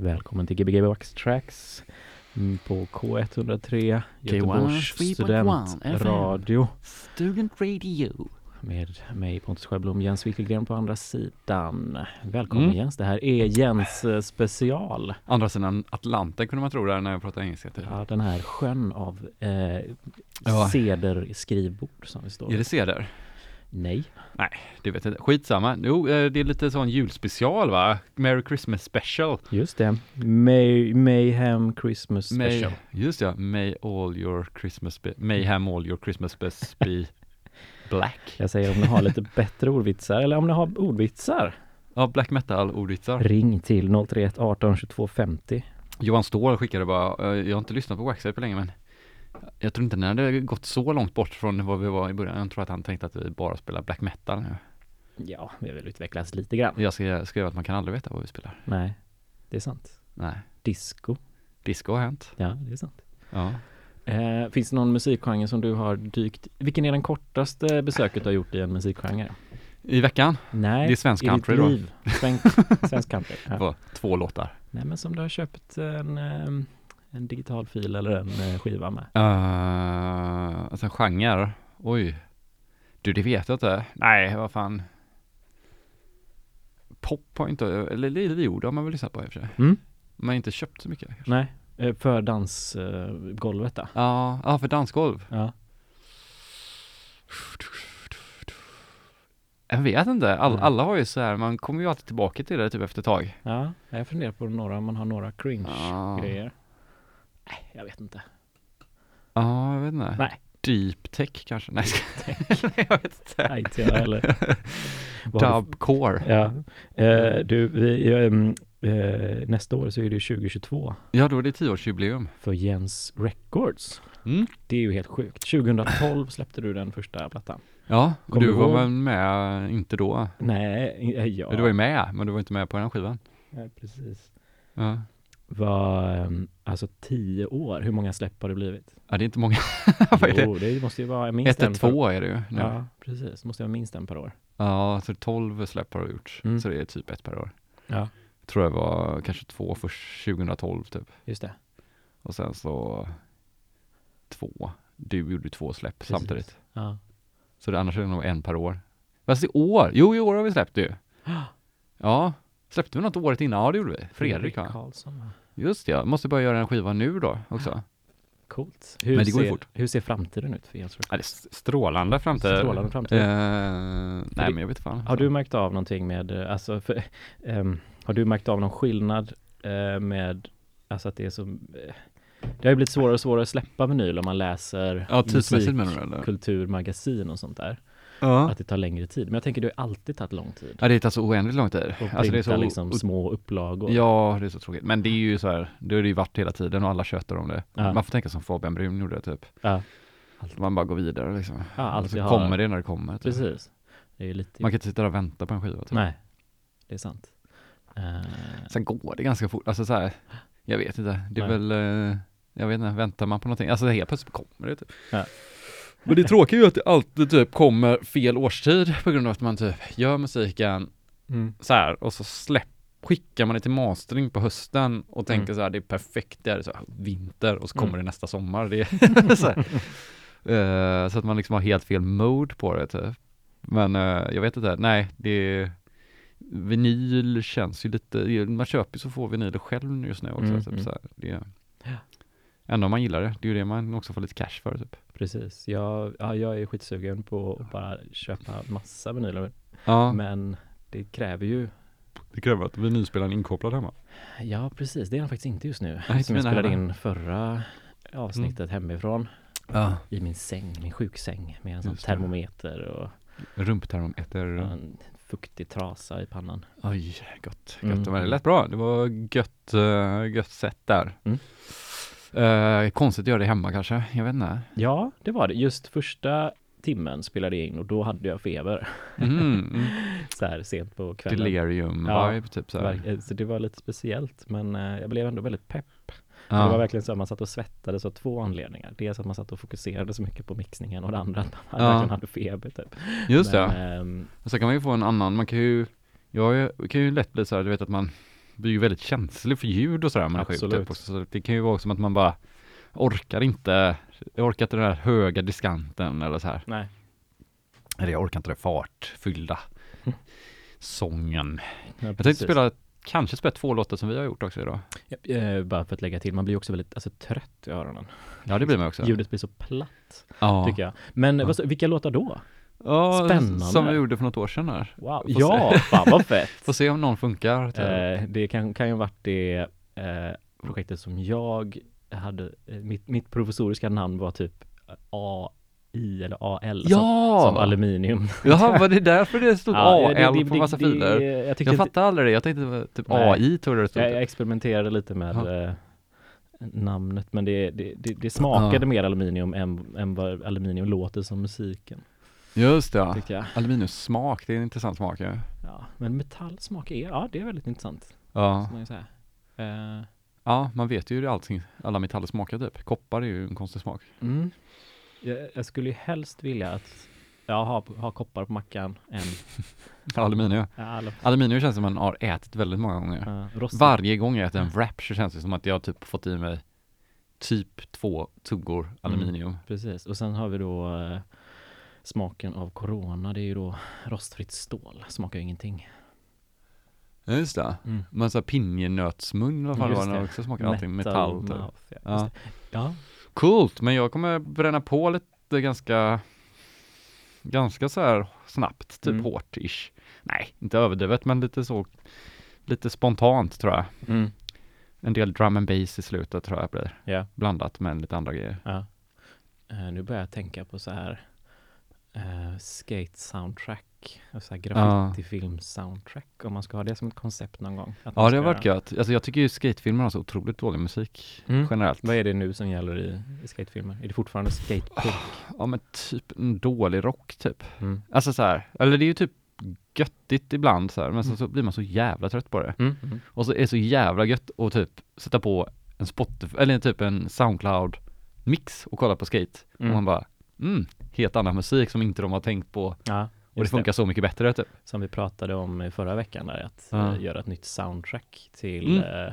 Välkommen till Gbg Wax Tracks mm, på K103 Göteborgs 3.1 studentradio Student Radio. med mig Pontus Sjöblom, Jens Wickelgren på andra sidan. Välkommen Mm. Jens, det här är Jens eh, special. Andra sidan Atlanten kunde man tro där när jag pratar engelska. Typ. Ja, den här sjön av eh, Ja. cederskrivbord som vi står Är det ceder? Nej, Det vet jag inte. Skitsamma. Jo, eh, det är lite sån julspecial va? Merry Christmas special. just det. May, Mayhem Christmas May, special. just ja. May all your Christmas be, Mayhem all your Christmas best be black. Jag säger om ni har lite bättre ordvitsar eller om ni har ordvitsar. Ja, black metal ordvitsar. Ring till 031 18 22 50. Johan Ståhl skickade bara, eh, jag har inte lyssnat på Waxape på länge men jag tror inte den hade gått så långt bort från vad vi var i början. Jag tror att han tänkte att vi bara spelar black metal nu. Ja, vi har väl utvecklats lite grann. Jag ska skriva att man kan aldrig veta vad vi spelar. Nej, det är sant. Nej. Disco. Disco har hänt. Ja, det är sant. Ja. Eh, finns det någon musikgenre som du har dykt Vilken är den kortaste besöket du har gjort i en musikgenre? I veckan Nej, Det är svensk i ditt country då. liv. Svensk, svensk country. Ja. två låtar. Nej, men som du har köpt en, eh, en digital fil eller en eh, skiva med. Uh, alltså en genre. Oj. Du, det vet jag inte. Nej, vad fan. Pop har inte, eller Lille Jord har man väl lyssnat på i och för sig. Mm. Man har inte köpt så mycket. Kanske. Nej, eh, för dansgolvet då. Ja, ja, för dansgolv. Ja. Jag vet inte. All, Mm. Alla har ju så här, man kommer ju alltid tillbaka till det typ efter ett tag. ja, jag funderar på några, man har några Ja. Nej, jag vet inte. Ja, jag vet inte. Nej. Deep tech kanske? Nej, Nej jag vet inte. Nej, inte jag heller. Dubcore. Ja, eh, du, vi, ehm, eh, nästa år så är det ju 2022 Ja, då är det tioårsjubileum. för Jens Records. Mm. Det är ju helt sjukt. 2012 släppte du den första plattan. Ja, och du var väl med, inte då? Nej, eh, ja. Du var ju med, men du var inte med på den skivan. Ja, precis. Ja, Var, ehm, alltså tio år, hur många släpp har det blivit? ja det är inte många. Är det? Jo, det måste ju vara minst en per- 112 är det ju nu. Ja, Ja, precis. Det måste vara minst en per år. så 12 släpp har du gjort. Mm. Så det är typ ett per år. Ja, Tror jag var kanske två först 2012 typ. just det. Och sen så två. Du gjorde två släpp Precis. samtidigt. Ja. Så det, annars är det nog en per år. Fast i år, jo i år har vi släppt det ju. Ja, släppte vi något året innan? Ja det gjorde vi. Fredrik va? Karlsson. va? Just det, jag måste börja göra en skiva nu då också. Coolt. Hur, Men det går ju ser, fort. hur ser framtiden ut för Jens? Ja, det är s- strålande framtid. Strålande framtid. Eh, nej men jag vet fan. Har du märkt av någonting med, eh, alltså, för, ehm, har du märkt av någon skillnad eh, med, alltså att det är så, eh, det har ju blivit svårare och svårare att släppa vinyl om man läser Ja, tidsmässigt menar du eller? kulturmagasin och sånt där. Ja. Att det tar längre tid. Men jag tänker det har alltid tagit lång tid. ja, det tar så oändligt lång tid. Och Alltså det är så, liksom små upplagor. Ja, det är så tråkigt. Men det är ju så här, det har det ju varit hela tiden och alla tjötar om det. Ja. Man får tänka som Fabian Brun gjorde typ. Ja, Man bara går vidare liksom. Ja, allt och så vi har- kommer det när det kommer. Typ. precis. Det är lite, Man kan inte sitta där och vänta på en skiva. Typ. nej, det är sant. Eh, Sen går det ganska fort. Alltså så här, jag vet inte. Det är Nej. väl, eh, jag vet inte, väntar man på någonting? Alltså helt plötsligt kommer det typ. Ja. Men det tråkiga är ju att det alltid typ kommer fel årstid på grund av att man typ gör musiken mm. så här och så släpp, skickar man det till mastering på hösten och tänker så här, det är perfekt, det är så här, vinter och så kommer Mm. det nästa sommar. Det så. Eh, så att man liksom har helt fel mode på det typ. Men eh, jag vet inte, nej, det är vinyl känns ju lite, man köper ju så få vinyler själv just nu också. Mm, typ, mm. så här. Det. Ändå om man gillar det, det är ju det man också får lite cash för typ. Precis. Jag, ja, jag är skitsugen på att bara köpa massa vinyler. Ja, Men det kräver ju det kräver att vinylspelaren är inkopplad hemma. Ja, precis. Det är den faktiskt inte just nu. inte som jag spelade heller. in förra avsnittet hemifrån. Ja. I min säng, min sjuksäng med en sån Just termometer och Rumptermometer. en fuktig trasa i pannan. Oj, gott. Mm. gött. Men det lät bra. Det var gött, uh, gött sätt där. Mm. Eh, konstigt att göra det hemma kanske. Jag vet inte. Ja, det var det. Just första timmen spelade jag in och då hade jag feber. Mm, mm. Så här sent på kvällen. Delirium Ja, vibe typ så här. Eh, Så det var lite speciellt men eh, jag blev ändå väldigt pepp. Ja. Det var verkligen så att man satt och svettades av två anledningar. Dels att man satt och fokuserade så mycket på mixningen och det andra att man Ja. verkligen hade feber typ. Just men, det. ehm, Och så kan man ju få en annan, man kan ju, jag kan ju lätt bli så här, du vet att man, blir ju väldigt känslig för ljud och sådär man sjuk Absolut. typ. också. Så det kan ju vara som att man bara orkar inte, jag orkar inte den här höga diskanten eller så här. Nej. Eller jag orkar inte det fartfyllda sången. Ja, Jag tänkte spela, kanske spela två låtar som vi har gjort också idag. Ja, eh, bara för att lägga till, man blir också väldigt alltså, trött i öronen. Ja det blir man också. Ljudet blir så platt, Ja. tycker jag. Men Ja. vad, vilka låtar då? Ja, Spännande. som vi gjorde för något år sedan här. Wow, ja, fan vad fett! Får se om någon funkar. Eh, det kan, kan ju ha varit det eh, projektet som jag hade, eh, mitt, mitt provisoriska namn var typ AI eller AL som, ja! som aluminium. Jaha, var det därför det stod Ja, AL det- det- på massa det- filer? Jag, Jag, fattar aldrig det, jag tänkte typ Nej. AI tror jag det stod. jag, jag experimenterade lite med Ja. eh, namnet men det, det, det, smakade mer aluminium än, än vad aluminium låter som musiken, Just det, ja. jag. Aluminiumsmak, det är en intressant smak ja. Ja, men metallsmak är, ja det är väldigt intressant. Ja, man ju säga. Eh, ja man vet ju hur allting, alla metaller smakar typ. Koppar är ju en konstig smak. mm. jag, jag skulle ju helst vilja att jag har, har koppar på mackan än Aluminium. ja, Aluminium känns som man har ätit väldigt många gånger. uh, rostigt. Varje gång jag äter en wrap så känns det som att jag typ fått i mig typ två tuggor aluminium. Precis, och sen har vi då eh, smaken av corona, det är ju då rostfritt stål, smakar ju ingenting. Ja, just det. Mm. Men så här pinjenötsmun, fan det Just var, det. också smakar allting metall typ. mouth, ja. Ja. Coolt, men jag kommer bränna på lite ganska Ganska så här snabbt, typ Mm. hårt-ish Nej, inte överdrivet men lite så Lite spontant tror jag Mm. En del drum and bass i slutet tror jag blir Ja, Blandat med lite andra grejer ja. Eh, nu börjar jag tänka på så här uh, skate soundtrack, och så här graffiti-film soundtrack, om man ska ha det som ett koncept någon gång. Ja det har varit göra- gött, alltså jag tycker ju skatefilmer har så otroligt dålig musik Mm. Generellt Vad är det nu som gäller i, i skatefilmer? Är det fortfarande skatepunk? Ja men typ en dålig rock typ Mm. Alltså så här, eller det är ju typ göttigt ibland så här, men så, Mm. så blir man så jävla trött på det Mm. Mm. Och så är det så jävla gött att typ sätta på en Spotify, eller typ en Soundcloud mix och kolla på skate. Mm. Och man bara, mm, helt annan musik som inte de har tänkt på. Ja, Och det funkar så mycket bättre typ. Som vi pratade om i förra veckan där, att Ja. eh, göra ett nytt soundtrack till, Mm. eh,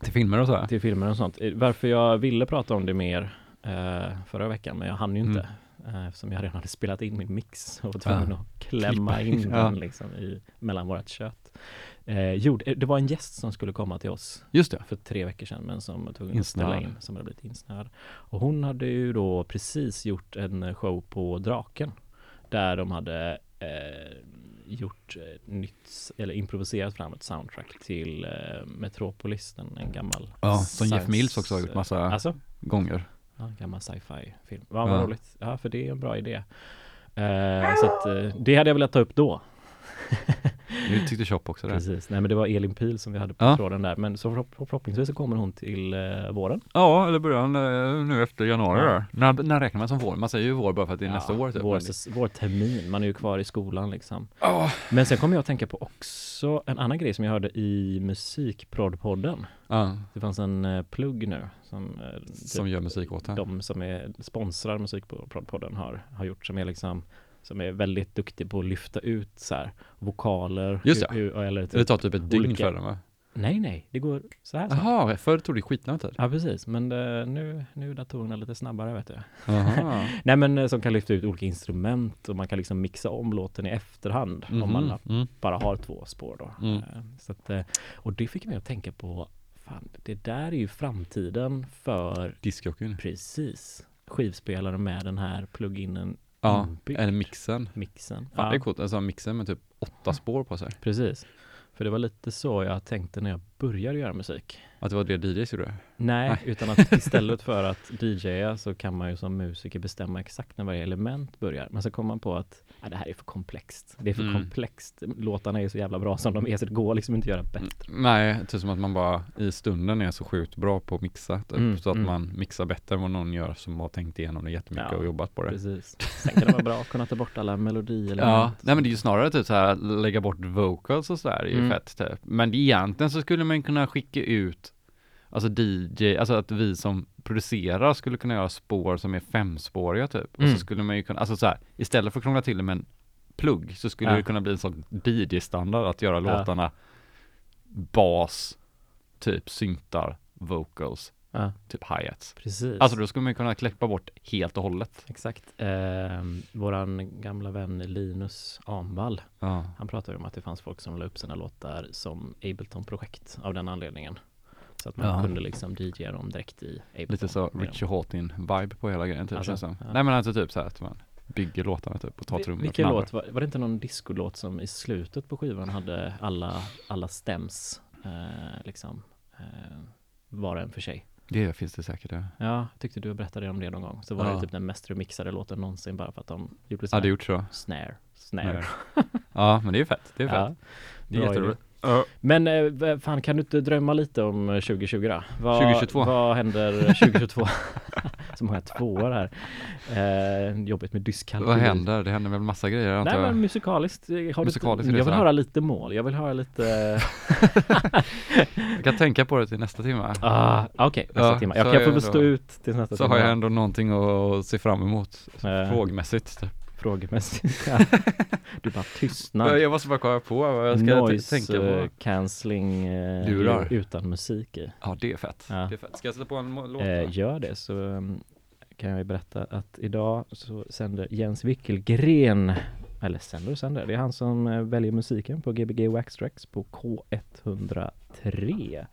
Till filmer och så till filmer och sånt. Eh, Varför jag ville prata om det mer eh, förra veckan, men jag hann ju inte. eh, Eftersom jag redan hade spelat in min mix och var tvungen Ja. att klämma Klippa. in Ja. den liksom i, mellan vårt kött. Eh, jo, det det var en gäst som skulle komma till oss Just det. för tre veckor sedan men som var tvungen att ställa in, som hade blivit insnöad. Och hon hade ju då precis gjort en show på Draken där de hade eh, gjort ett nytt, eller improviserat fram ett soundtrack till eh, Metropolis, den, en gammal Ja, som Jeff Mills också har gjort massa Alltså? gånger. Ja, en gammal sci-fi film. Vad Ja. roligt. Ja, för det är en bra idé. Eh, så att eh, det hade jag velat ta upp då. Nu tyckte Chop också det. Precis. Nej men det var Elin Pil som vi hade på Ja. tråden där. Men så förhopp- förhoppningsvis så kommer hon till eh, våren. Ja, eller början eh, nu efter januari Ja. där. När, när räknar man som vår? Man säger ju vår bara för att det är nästa år typ. Vår, vår termin, man är ju kvar i skolan liksom. Ja. Men sen kommer jag att tänka på också en annan grej som jag hörde i musikproddpodden. Ja, Det fanns en eh, plugg nu som, eh, typ som gör musik åt en. de som är sponsrar musikpodden har, har gjort som är liksom som är väldigt duktig på att lyfta ut så här vokaler. Just hur- hur- eller Det typ, tar typ ett dygn olika- för den va? nej nej, det går så här. Jaha, förr tog det skitlång tid. Ja precis, men eh, nu, nu är datorerna lite snabbare vet du. Nej men eh, som kan lyfta ut olika instrument och man kan liksom mixa om låten i efterhand om man Mhm, mm. bara har två spår då. Mm. Eh, Så att, och det fick mig att tänka på, fan det där är ju framtiden för Discjockeyn. precis skivspelare med den här pluginen Ja, inbyggd. eller mixen. mixen. Fan det är Ja, coolt, alltså mixen med typ åtta spår på sig. precis. För det var lite så jag tänkte när jag började göra musik. Att det var det DJs gjorde. Nej, Nej. utan att istället för att DJa så kan man ju som musiker bestämma exakt när varje element börjar. Men så kom man på att ja, det här är för komplext. Det är för Mm. komplext. Låtarna är så jävla bra som de är så det går liksom inte att göra bättre. Nej, typ som att man bara i stunden är så sjukt bra på att mixa. Typ, Mm, så att mm. man mixar bättre än vad någon gör som har tänkt igenom det jättemycket Ja, och jobbat på det. Precis. Sen kan det vara bra att kunna ta bort alla melodier. Ja, nej men det är ju snarare typ så här lägga bort vocals och sådär är ju Mm. fett typ. Men egentligen så skulle man kunna skicka ut Alltså DJ, alltså att vi som producerar skulle kunna göra spår som är femspåriga typ. Och Mm. så skulle man ju kunna, alltså så här, istället för att krångla till det med en plugg så skulle Ja. det kunna bli en sån DJ-standard att göra Ja. låtarna bas, typ syntar, vocals, Ja, typ hi-hats. precis. Alltså då skulle man kunna klippa bort helt och hållet. Exakt. Eh, våran gamla vän Linus Amvall, han pratade om att det fanns folk som la upp sina låtar som Ableton-projekt av den anledningen. Så att man Ja. kunde liksom DJa dem direkt i Ableton. Lite så. Richie Hawtin-vibe på hela grejen typ Alltså, känns det ja. Nej men alltså typ så här att man bygger låtarna typ och tar Vi- trummorna Vilken låt, var, var det inte någon discolåt som i slutet på skivan hade alla, alla stems eh, liksom eh, var en för sig? Det finns det säkert ja. Ja, tyckte du berättade om det någon gång. Så var Ja. det typ den mest remixade låten någonsin bara för att de gjorde så Ja här det gjort så. snare, snare. Ja men det är ju fett. Det är fett. Ja, det är bra jätteroligt. Men eh, fan kan du inte drömma lite om eh, 2020 då? Vad, 2022. Vad händer 2022? Så många tvåor här. Eh, jobbigt med dyskalkyli. Vad händer? Det händer väl massa grejer antar Nej men musikaliskt, eh, har Musikaliskt du, jag så vill höra lite mål, jag vill höra lite Jag kan tänka på det till nästa timme. Ah, okej, nästa Ja, timme. så Jag kan få stå ut till nästa Så timme. har jag ändå någonting att se fram emot Eh, frågmässigt. typ. Frågemässigt. Du bara tystnar. Jag måste bara komma på vad jag ska Noise tänka eh, på. cancelling eh, Lurar. utan musik i. Ja det är fett. Ja. Det är fett. Ska jag sätta på en låt? Eh, gör det så um, kan jag berätta att idag så sänder Jens Wickelgren eller sänder och sänder, det är han som eh, väljer musiken på Gbg Wax Tracks på K103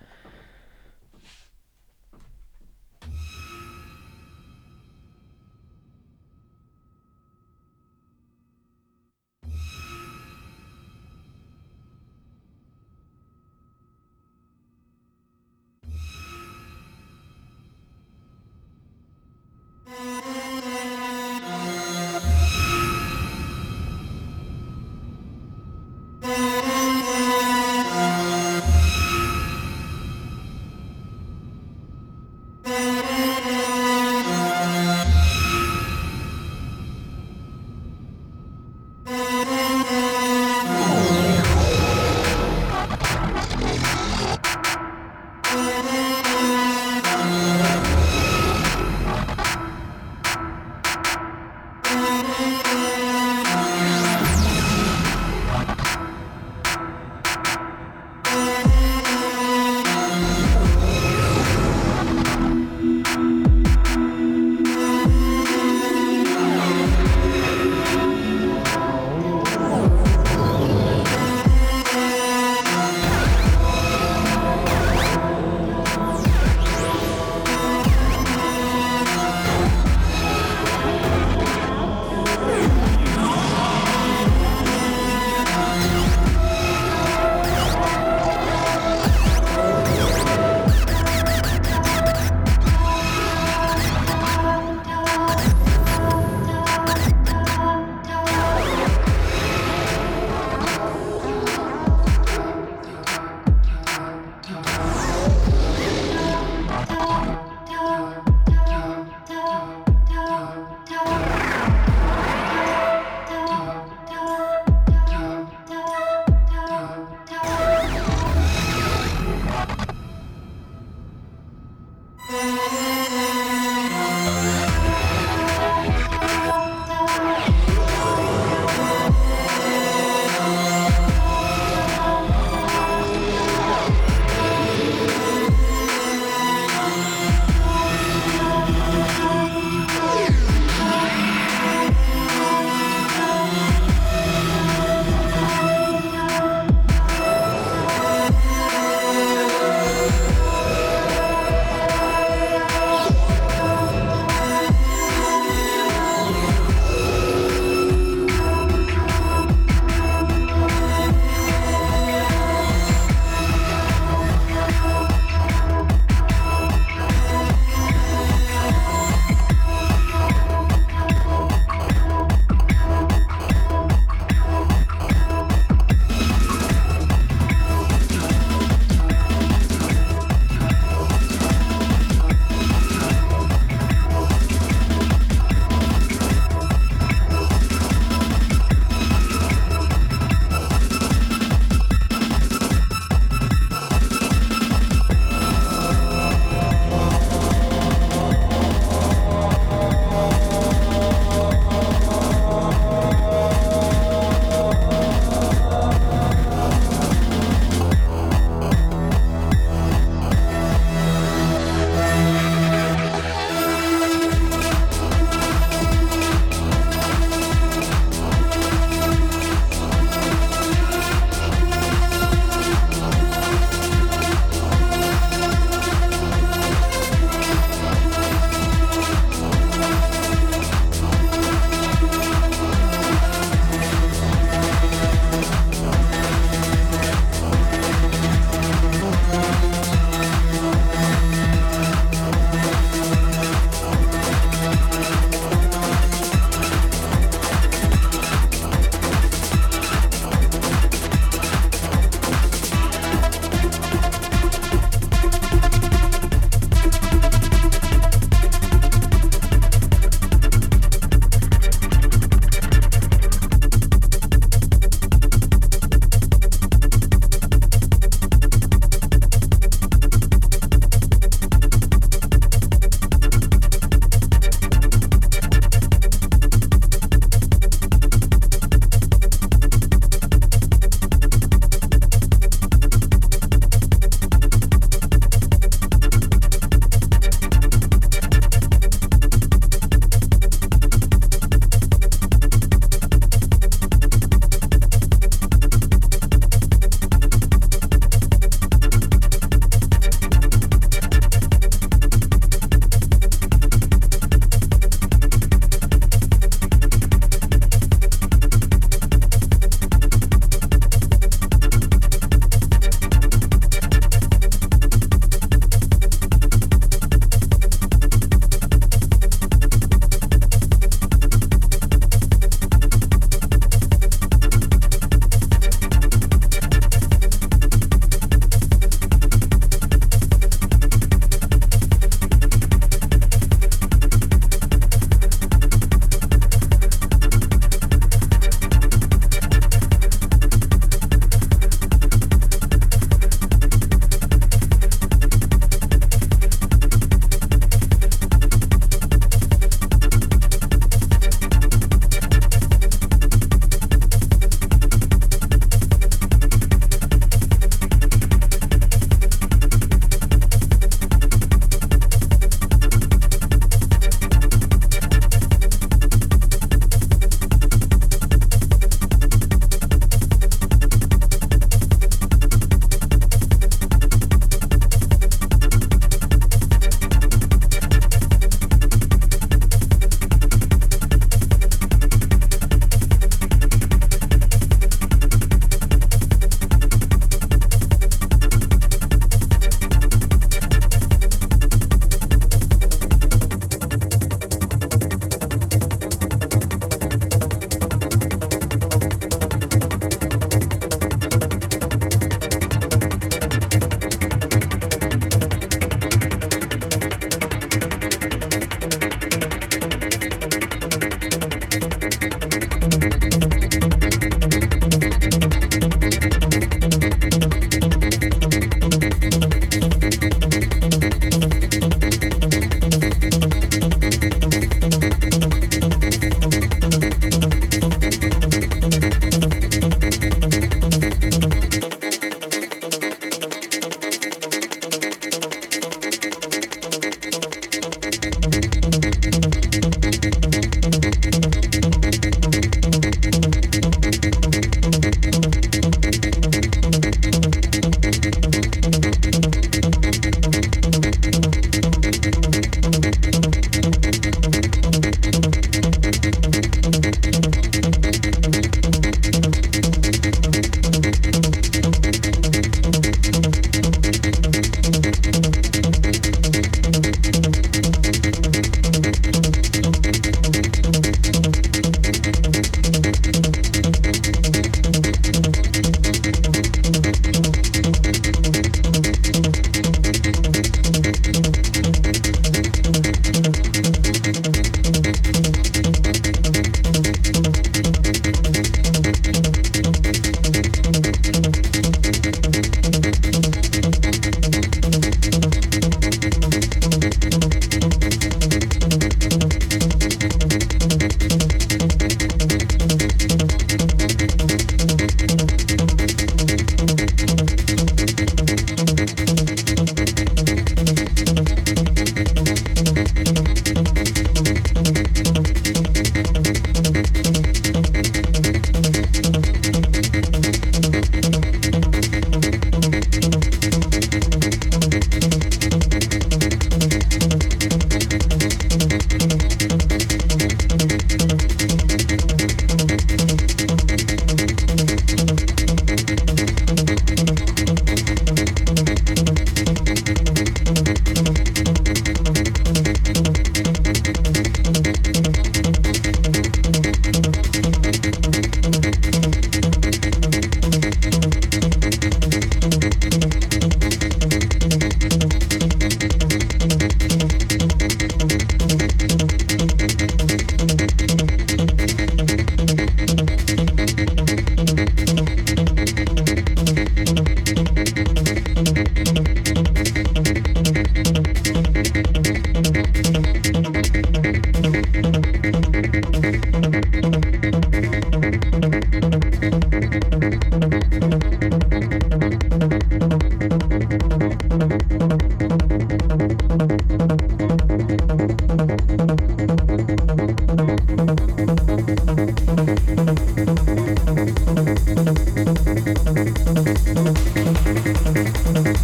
Oh,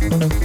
no.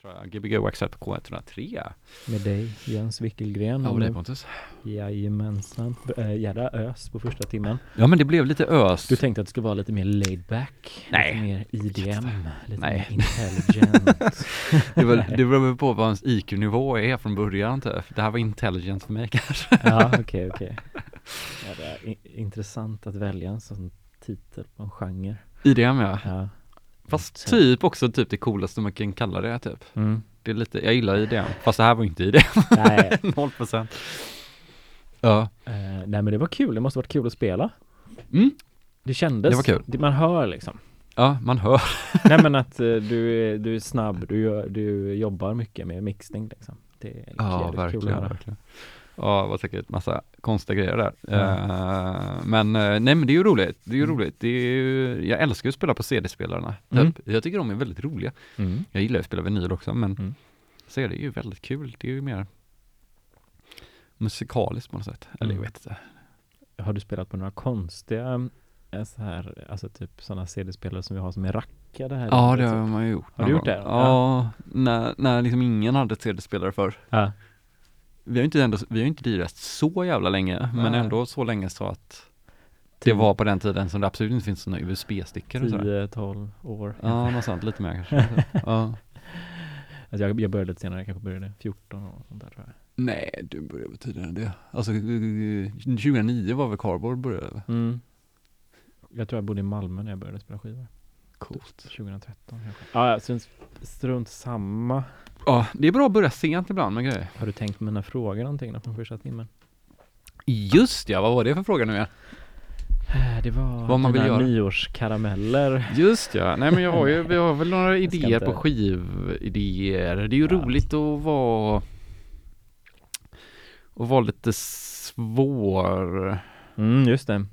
Tror jag Gbg Waxar på K103. Med dig Jens Wickelgren. Ja, och dig Pontus. Jajamensan. Äh, jädra ös på första timmen. Ja, men det blev lite ös. Du tänkte att det skulle vara lite mer laid back? Nej. Lite mer IDM? Lite Nej. mer intelligent? Det, var, det beror på vad ens IQ-nivå är från början typ. Det här var intelligent för mig kanske. ja, okej, okej. Ja, det är i- intressant att välja en sån titel på en genre. IDM ja. Ja. Fast Så- typ också typ det coolaste man kan kalla det typ. Mm. Det är lite, jag gillar IDM. Fast det här var inte IDM. Nej, 0%. Ja. eh, nej men det var kul, det måste varit kul att spela. Mm. Det kändes, Det var kul. det, man hör liksom. Ja, man hör. nej men att eh, du, du är snabb, du, gör, du jobbar mycket med mixning liksom. Det är Ja, jävligt kul att verkligen, höra. verkligen. Ja, det var säkert massa konstiga grejer där. Ja. Eh, men eh, nej men det är ju roligt. Det är ju Mm. roligt. Det är ju, jag älskar ju att spela på CD-spelarna. Mm. Typ. Jag tycker de är väldigt roliga. Mm. Jag gillar att spela vinyl också men Mm. CD är ju väldigt kul. Det är ju mer musikaliskt på något sätt. Eller jag Mm. vet inte. Har du spelat på några konstiga eh, så här, alltså typ sådana CD-spelare som vi har som är rackade här? Ja, det typ? har man ju gjort. Har du gjort det? gång. Ja, när, när liksom ingen hade CD-spelare för. Ja. Vi har ju inte ändå, vi har inte DRS så jävla länge, men Nej. ändå så länge så att det var på den tiden som det absolut inte finns sådana USB-stickor och sådär. 10-12 år. Ja, något sånt, lite mer kanske. ja. Alltså jag, jag började lite senare, jag kanske började 14 och sånt där tror jag. Nej, du började väl tidigare än det. Alltså, 2009 var väl Cardboard började? Mm. Jag tror jag bodde i Malmö när jag började spela skivor. Coolt. 2013 kanske. Ja, strunt, strunt samma. Ja, det är bra att börja sent ibland med grejer. Har du tänkt med mina frågor någonting då från första timmen? Just ja, vad var det för fråga nu igen? Eh, Det var Vad man vill göra. nyårskarameller. Just ja, nej men jag har ju, vi har väl några idéer inte- på skividéer. Det är ju Ja. roligt att vara att vara lite svår. Mm, just det.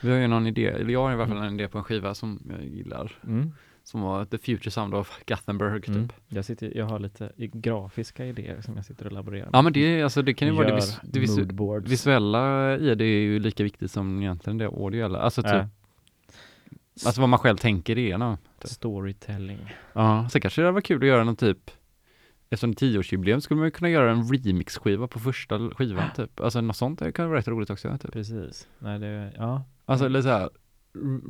Vi har ju någon idé, eller jag har i alla fall en idé på en skiva som jag gillar. Mm. Som var The Future Sound of Gothenburg typ. Mm. Jag, sitter, jag har lite grafiska idéer som jag sitter och laborerar med. Ja men det, alltså, det kan ju vara det, vis, det visu, visuella i det är ju lika viktigt som egentligen det audiella. Alltså typ, Ja. alltså vad man själv tänker i ena. Storytelling. Ja, sen kanske det var kul att göra någon typ Eftersom det är tioårsjubileum skulle man ju kunna göra en remixskiva på första skivan typ. Alltså något sånt det kan vara rätt roligt också typ. Precis. Nej, det, ja. Alltså eller såhär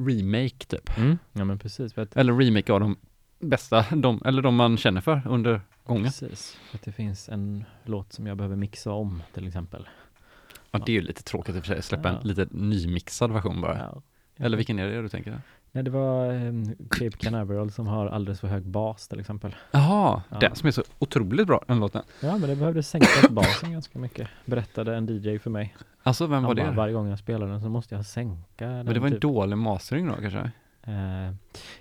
remake typ. Mm. Ja men precis. Att, Eller remake av de bästa, de, eller de man känner för under gången. precis. För att det finns en låt som jag behöver mixa om till exempel. Ja det är ju lite tråkigt i och för sig, släppa Ja. en lite nymixad version bara. Ja. Eller vilken är det du tänker? Nej, det var um, Cape Canaveral som har alldeles för hög bas till exempel. Jaha, Ja. den som är så otroligt bra, den låten. Ja, men det behövde sänkas basen ganska mycket. Berättade en DJ för mig. Alltså vem var Han det? bara, varje gång jag spelar den så måste jag sänka den. Men det var en typ. dålig mastering då kanske? Eh,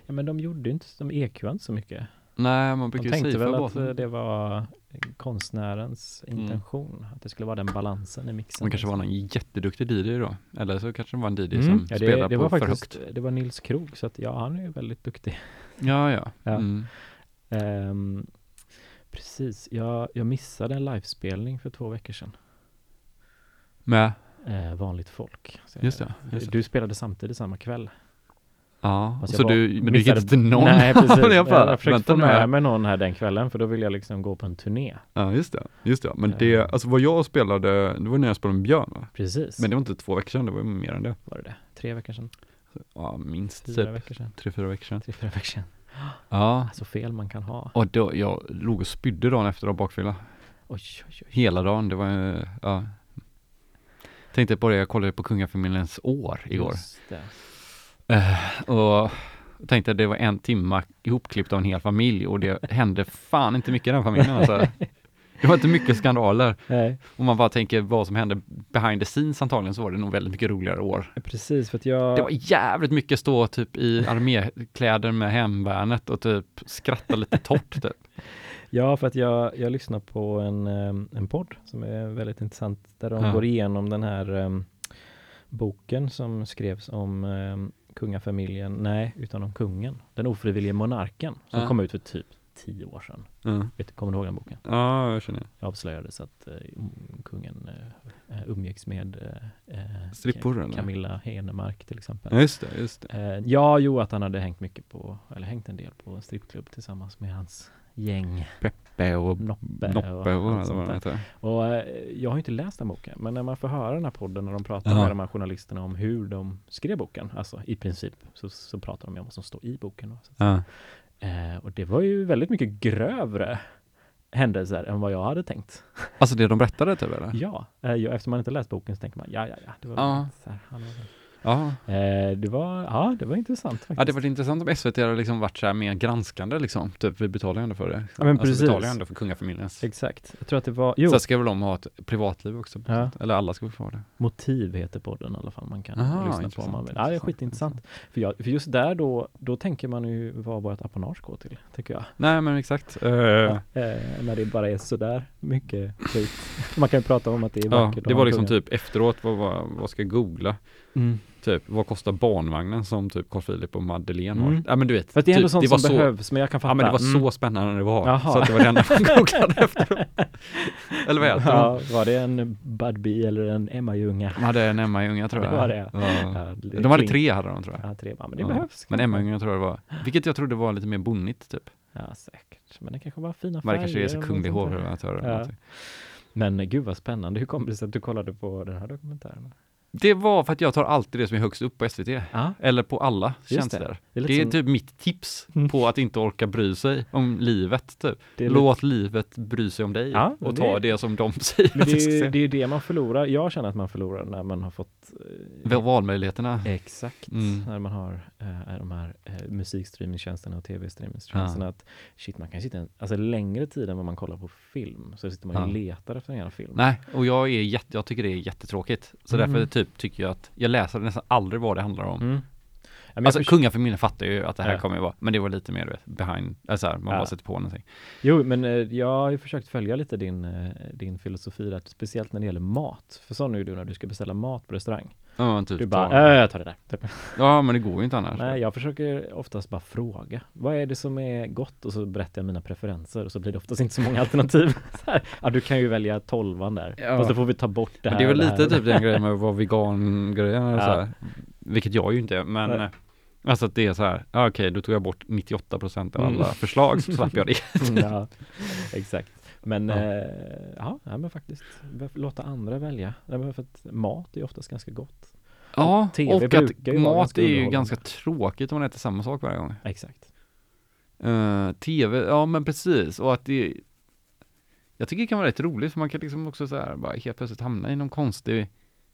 ja, men de gjorde inte, de EQade inte så mycket. Nej, man De brukar ju tänkte safea väl att basen. det var konstnärens Mm. intention. Att det skulle vara den balansen i mixen. Det kanske var någon jätteduktig DJ då. Eller så kanske det var en DJ Mm. som ja, spelade det, det på var för faktiskt, högt. det var Nils Krog, så att ja, han är ju väldigt duktig. Ja, ja. Ja. Mm. Ehm, precis, jag, jag missade en livespelning för två veckor sedan. Med, Eh, vanligt folk. Just det, just det. Du spelade samtidigt samma kväll. Ja. Så jag du, men du gick inte till någon? Nej, precis. jag jag, bara, försökte få med mig någon här den kvällen, för då ville jag liksom gå på en turné. Ja, just det. Just det. Men Eh. det, alltså vad jag spelade, det var när jag spelade med Björn va? Precis, Men det var inte två veckor sedan, det var mer än det. var det det? Tre veckor sedan? Ja, minst Fyra typ veckor sedan? tre, fyra veckor sedan. Tre, fyra veckor sedan. Ja. Så fel man kan ha. Och då, jag låg och spydde dagen efter av bakfylla. Oj, oj, oj. Hela dagen, det var eh, ja. Tänkte på det, jag kollade på kungafamiljens år igår. Just det. Eh, och tänkte att det var en timma ihopklippt av en hel familj och det hände fan inte mycket i den familjen alltså. Det var inte mycket skandaler. Nej, Om man bara tänker vad som hände behind the scenes antagligen så var det nog väldigt mycket roligare år. precis för att jag... Det var jävligt mycket stå typ i armékläder med hemvärnet och typ skratta lite torrt typ. Ja, för att jag, jag lyssnar på en, em, en podd som är väldigt intressant, där de Ja. går igenom den här em, boken som skrevs om um, kungafamiljen, nej, utan om kungen, den ofrivillige monarken, som Ja. kom ut för typ tio år sedan. Ja, Vet, kommer du ihåg den boken? ja jag känner. Det avslöjades att eh, kungen uh, umgicks med eh, eh, Strippor? Camilla Henemark till exempel. Ja, just det, just det. Eh, ja, jo, att han hade hängt mycket på, eller hängt en del på en strippklubb tillsammans med hans gäng, Peppe och Noppe, Noppe och, och sånt där. Och eh, jag har inte läst den boken, men när man får höra den här podden och de pratar Ja. med de här journalisterna om hur de skrev boken, alltså i princip, så, så pratar de om vad som står i boken. Säga. eh, och det var ju väldigt mycket grövre händelser än vad jag hade tänkt. Alltså det de berättade typ eller? Ja, eh, jag, efter man inte läst boken så tänker man, ja, ja, ja, det var, Ja. så här, Ja. eh, det var, ja, det var intressant faktiskt. Ja det var intressant om SVT hade liksom varit så här mer granskande liksom, typ vi betalar ju ändå för det. Ja, men alltså, precis. vi betalar ju ändå för kungafamiljens. Exakt. Jag tror att det var, jo, Sen ska väl de ha ett privatliv också, Ja. eller alla ska väl få det. Motiv heter podden i alla fall man kan Aha, lyssna på om man vill. Ja, det är intressant, skitintressant. För, jag, för just där då, då tänker man ju vad vårt apanage går till, tycker jag. Nej men exakt. Eh, Ja, eh, när det bara är sådär mycket skit. Man kan ju prata om att det är ja, vackert. att det var liksom typ efteråt, vad, vad, vad ska jag googla? Mm. Typ, vad kostar barnvagnen som typ Carl Philip och Madeleine har? Mm. Ja men du vet, För det är ändå typ, sånt det var som så, behövs, men jag kan fatta. Ja men det var Mm. så spännande det var, Jaha. så att det var det enda man googlade efteråt. Eller vad heter Ja, var det en Budbee eller en Emma-junga? de? De hade en Emma-unga tror Det jag. var det. Ja. Ja, det De hade tre hade de tror jag. Ja, tre men det Ja. behövs. Men kanske. Emma-unga tror jag det var, vilket jag trodde var lite mer bonnigt typ. Ja, säkert. Men det kanske var fina Men färger. det kanske är så kunglig sånt hovleverantör eller Ja. någonting. Men gud vad spännande. Hur kom det sig att du kollade på den här dokumentären? Det var för att jag tar alltid det som är högst upp på SVT. Ja, Eller på alla Just tjänster. det. Det, det är, lite är som, typ mitt tips Mm. på att inte orka bry sig om livet. Typ. det Låt livet bry sig om dig Ja, och det- ta det som de säger det, är, det är det man förlorar. Jag känner att man förlorar när man har fått eh, Valmöjligheterna. Exakt, Mm. när man har eh, de här eh, musikstreamingtjänsterna och tv-streamingtjänsterna. Att shit, man kan sitta en, alltså längre tid än vad man kollar på film. Så sitter man och letar efter en jävla film. Nej, och jag, är jätte, jag tycker det är jättetråkigt. Så Mm. därför typ tycker jag att jag läser nästan aldrig vad det handlar om. Mm. Ja, Alltså kungafamiljen fattar ju att det här Ja. kommer ju vara, men det var lite mer du vet, behind, alltså här, man Ja. bara sätter på någonting. Jo, men eh, jag har ju försökt följa lite din, eh, din filosofi där, speciellt när det gäller mat. För sån är ju du när du ska beställa mat på restaurang. Ja, men typ Du bara, äh, jag tar det där. Typ. Ja men det går ju inte annars. Nej, jag försöker oftast bara fråga. Vad är det som är gott? Och så berättar jag mina preferenser och så blir det oftast inte så många alternativ. Så här, ja, du kan ju välja tolvan där. Ja. Fast då får vi ta bort det Men här. det är väl lite typ den grejen med att vara vegan-grejen Ja. så här. Vilket jag ju inte är, men Nej. eh, Alltså att det är så här, okej då tog jag bort 98% av Mm. alla förslag så slapp jag det. Mm, ja, exakt. Men Ja. eh, ja, men faktiskt låta andra välja. För att mat är oftast ganska gott. Ja, TV och att mat är ju ganska tråkigt om man äter samma sak varje gång. Exakt. Eh, TV, ja men precis och att det Jag tycker det kan vara rätt roligt för man kan liksom också så här bara helt plötsligt hamna i någon konstig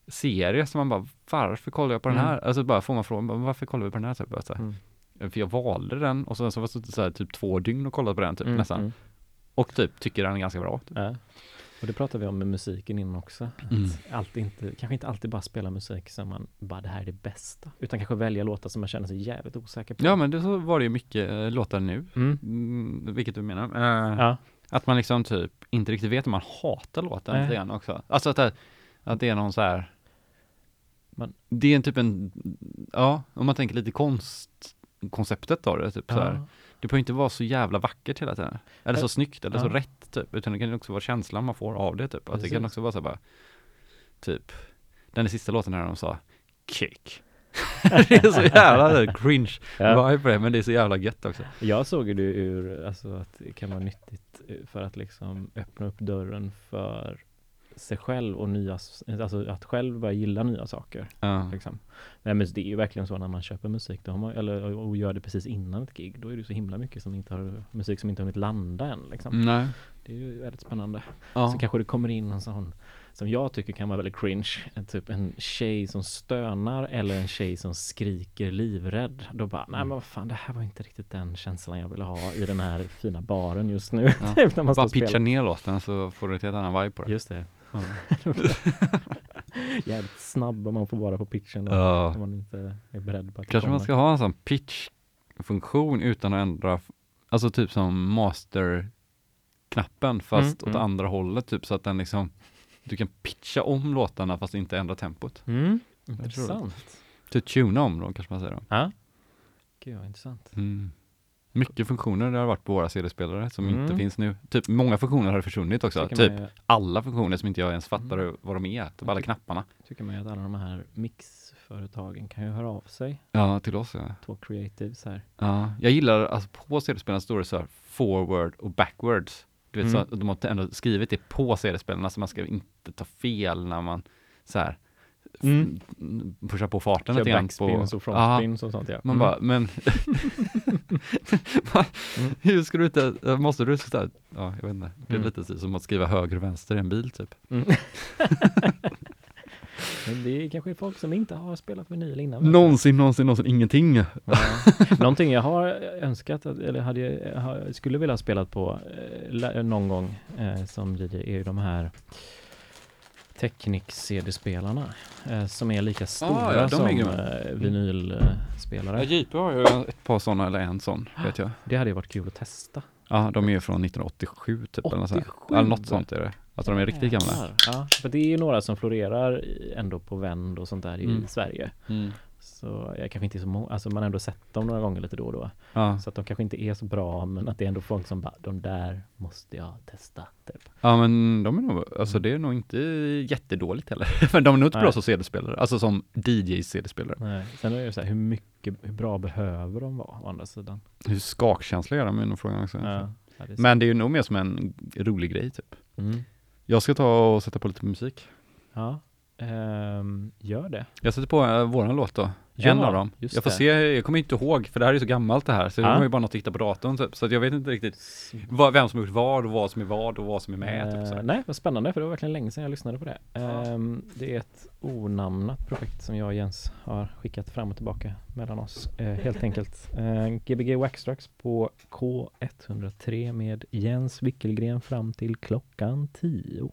serie som man bara varför kollar jag på den Mm. här? Alltså bara får man frågan varför kollar vi på den här? Typ, bara så här. Mm. För jag valde den och sen så var suttit så här typ två dygn och kollat på den typ Mm, nästan mm. Och typ tycker den är ganska bra. Typ. Ja. Och det pratade vi om med musiken innan också. Mm. Att alltid inte, kanske inte alltid bara spela musik som man bara det här är det bästa. Utan kanske välja låtar som man känner sig jävligt osäker på. Ja men det så var det ju mycket eh, låtar nu, Mm. mm, vilket du menar. Eh, Ja. Att man liksom typ inte riktigt vet om man hatar låten Nej. lite grann också. Alltså att det, att det är någon så här Man- Det är en typ en, ja, om man tänker lite konst, konceptet av det, typ så här. Det behöver inte vara så jävla vackert hela tiden. Eller så snyggt, eller så ja. rätt typ. Utan det kan också vara känslan man får av det typ. Att det kan också vara så bara, typ, den sista låten här de sa, kick. det är så jävla cringe Ja. vibe på det, men det är så jävla gött också. Jag såg det ur, alltså att det kan vara nyttigt eh, för att liksom öppna upp dörren för sig själv och nya, alltså att själv börja gilla nya saker. Ja. Liksom. Nej men det är ju verkligen så när man köper musik, då man, eller, och gör det precis innan ett gig, då är det så himla mycket som inte har, musik som inte har hunnit landa än liksom. Nej. Det är ju väldigt spännande. Ja. Så kanske det kommer in en sån som jag tycker kan vara väldigt cringe, en typ en tjej som stönar eller en tjej som skriker livrädd. Då bara, nej men vad fan det här var inte riktigt den känslan jag ville ha i den här fina baren just nu. Ja. typ när man Bara pitcha ner låten så får du ett helt annan vibe på det. Just det. Ja. Jävligt snabb om man får vara på pitchen Ja. om man inte är beredd på att Kanske man kommer. ska ha en sån pitch-funktion utan att ändra, alltså typ som master-knappen fast Mm, åt mm. andra hållet typ så att den liksom, du kan pitcha om låtarna fast inte ändra tempot. Mm. Intressant. Typ tuna om dem kanske man säger då. Ja. Gud vad intressant. Mm. Mycket funktioner det har varit på våra CD-spelare som inte Mm. finns nu. Typ många funktioner har försvunnit också. Typ ju- alla funktioner som inte jag ens fattar Mm. vad de är. Typ alla knapparna. tycker man ju att alla de här mixföretagen kan ju höra av sig. Ja, till oss ja. Två creatives här. Ja, jag gillar, alltså på CD-spelarna står det så här forward och backwards. Du vet, Mm. så de har ändå skrivit det på CD-spelarna så man ska inte ta fel när man så här Mm. pushar på farten Kör lite grann. backspins på, och frontspins och sånt ja. man Mm. bara, men Mm. hur ska du inte, måste du här, ja jag vet inte, det är Mm. lite som att skriva höger och vänster i en bil typ. Mm. Men det är kanske folk som inte har spelat vinyl innan. Någonsin, någonsin, någonsin ingenting. Ja. Någonting jag har önskat, eller hade, skulle vilja ha spelat på eh, någon gång eh, som DJ är ju de här Technics-CD-spelarna eh, som är lika stora Ah, ja, de är som eh, vinylspelare. Ja, JP har ju ett par sådana eller en sån, vet jag. Det hade ju varit kul att testa. Ja, de är ju från 1987 typ. Eller, något sånt. 87? eller något sånt är det. Alltså de är riktigt gamla. Ja, för det är ju några som florerar ändå på vänd och sånt där i Mm. Sverige. Mm. Så jag kanske inte är så många, alltså man har ändå sett dem några gånger lite då och då. Ja. Så att de kanske inte är så bra men att det är ändå folk som bara, de där måste jag testa. Typ. ja, men de är nog, alltså det är nog inte jättedåligt heller. men de är nog inte bra Nej. som CD-spelare, alltså som DJ-CD-spelare. Nej. Sen är det ju så här, hur mycket, hur bra behöver de vara å andra sidan? Hur skakkänsliga är de är nog frågan också. Ja, ja, det är. Men det är ju nog mer som en rolig grej typ. Mm. Jag ska ta och sätta på lite musik. Ja, ehm, gör det. Jag sätter på uh, våran låt då. Ja, en av dem. Jag får det. se, jag kommer inte ihåg, för det här är så gammalt det här, så Ja. det var ju bara något att hitta på datorn typ. Så att jag vet inte riktigt vad, vem som har gjort vad och vad som är vad och vad som är med. Typ, så Eh, nej, vad spännande för det var verkligen länge sedan jag lyssnade på det. Ehm, det är ett onamnat projekt som jag och Jens har skickat fram och tillbaka mellan oss. Eh, helt enkelt. Eh, Gbg Waxtrax på K103 med Jens Wickelgren fram till klockan 10.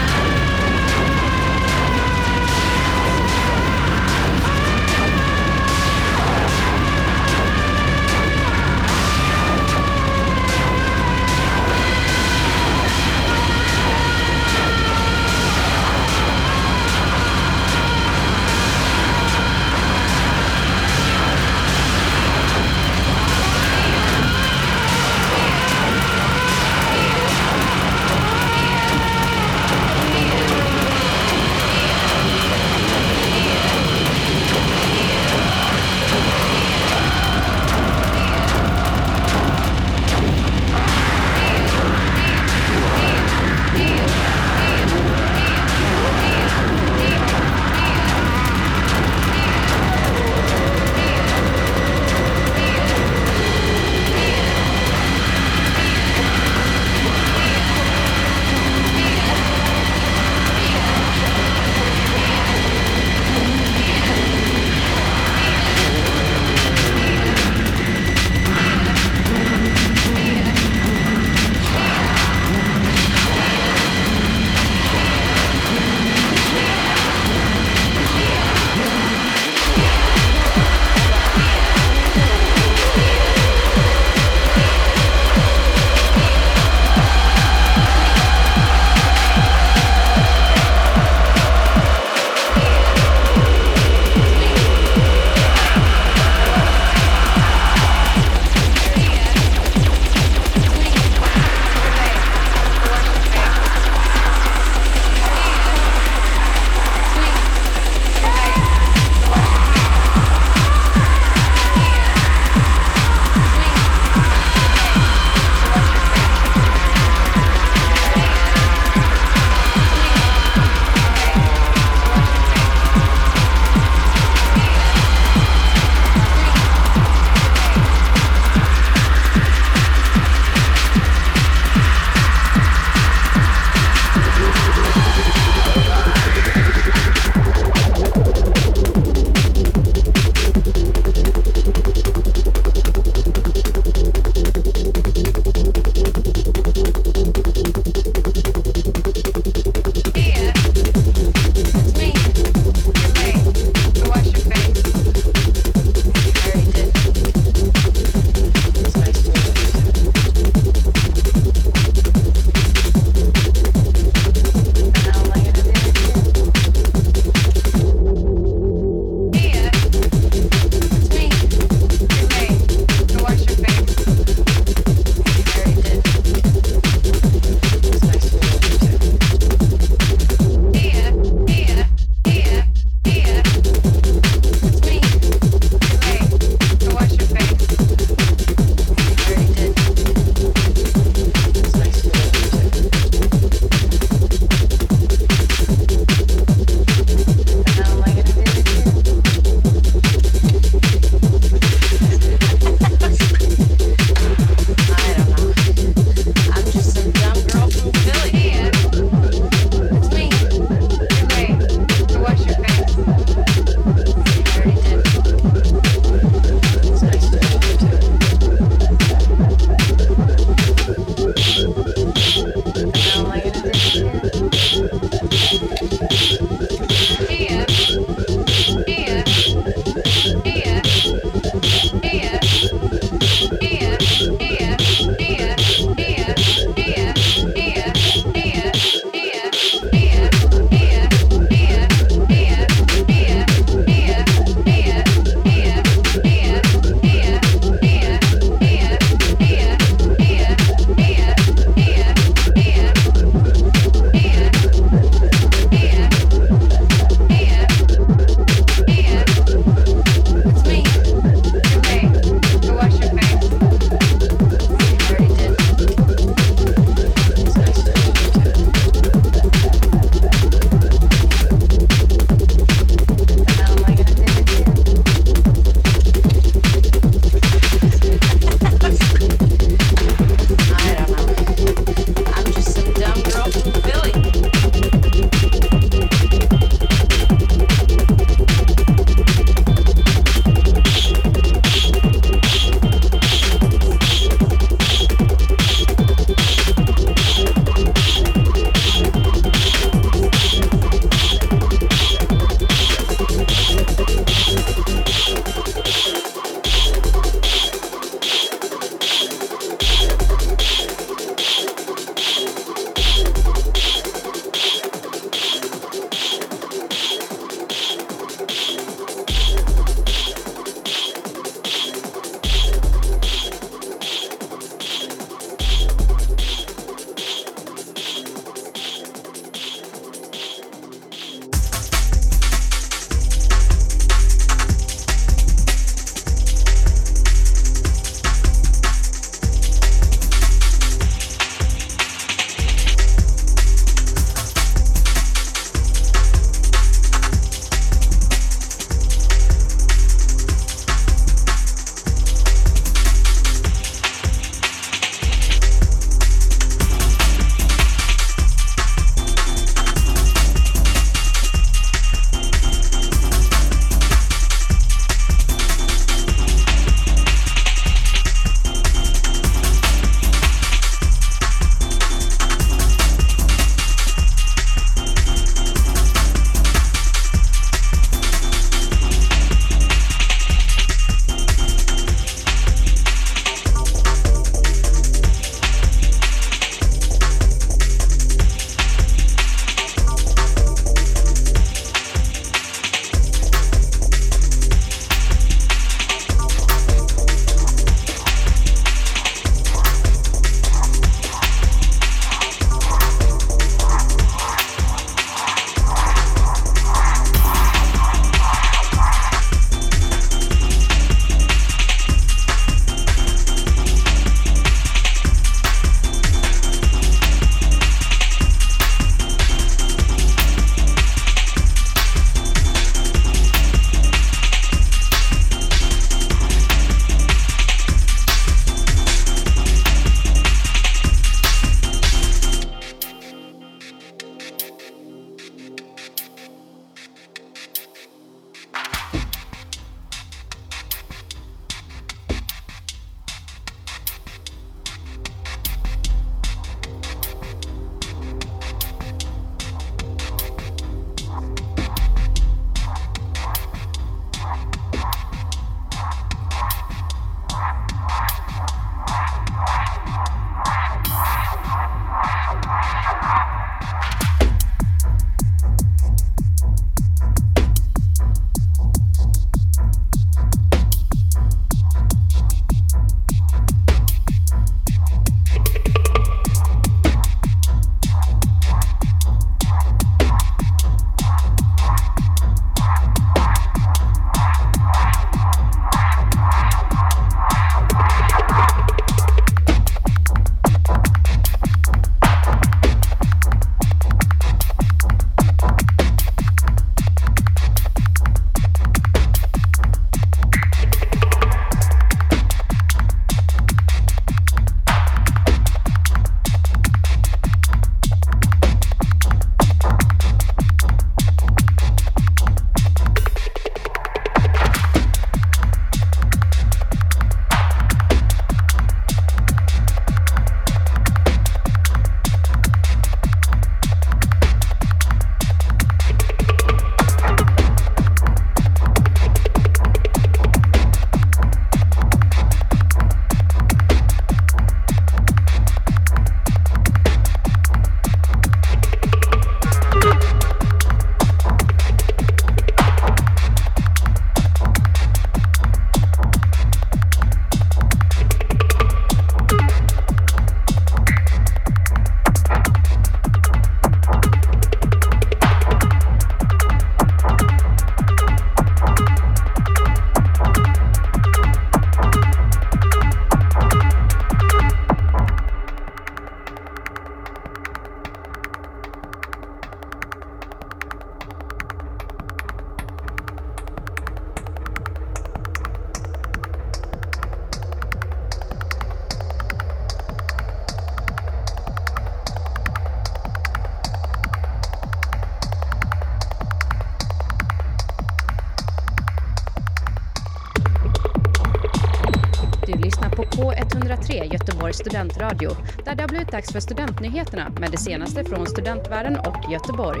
Göteborgs studentradio där det har blivit dags för studentnyheterna med det senaste från studentvärlden och Göteborg.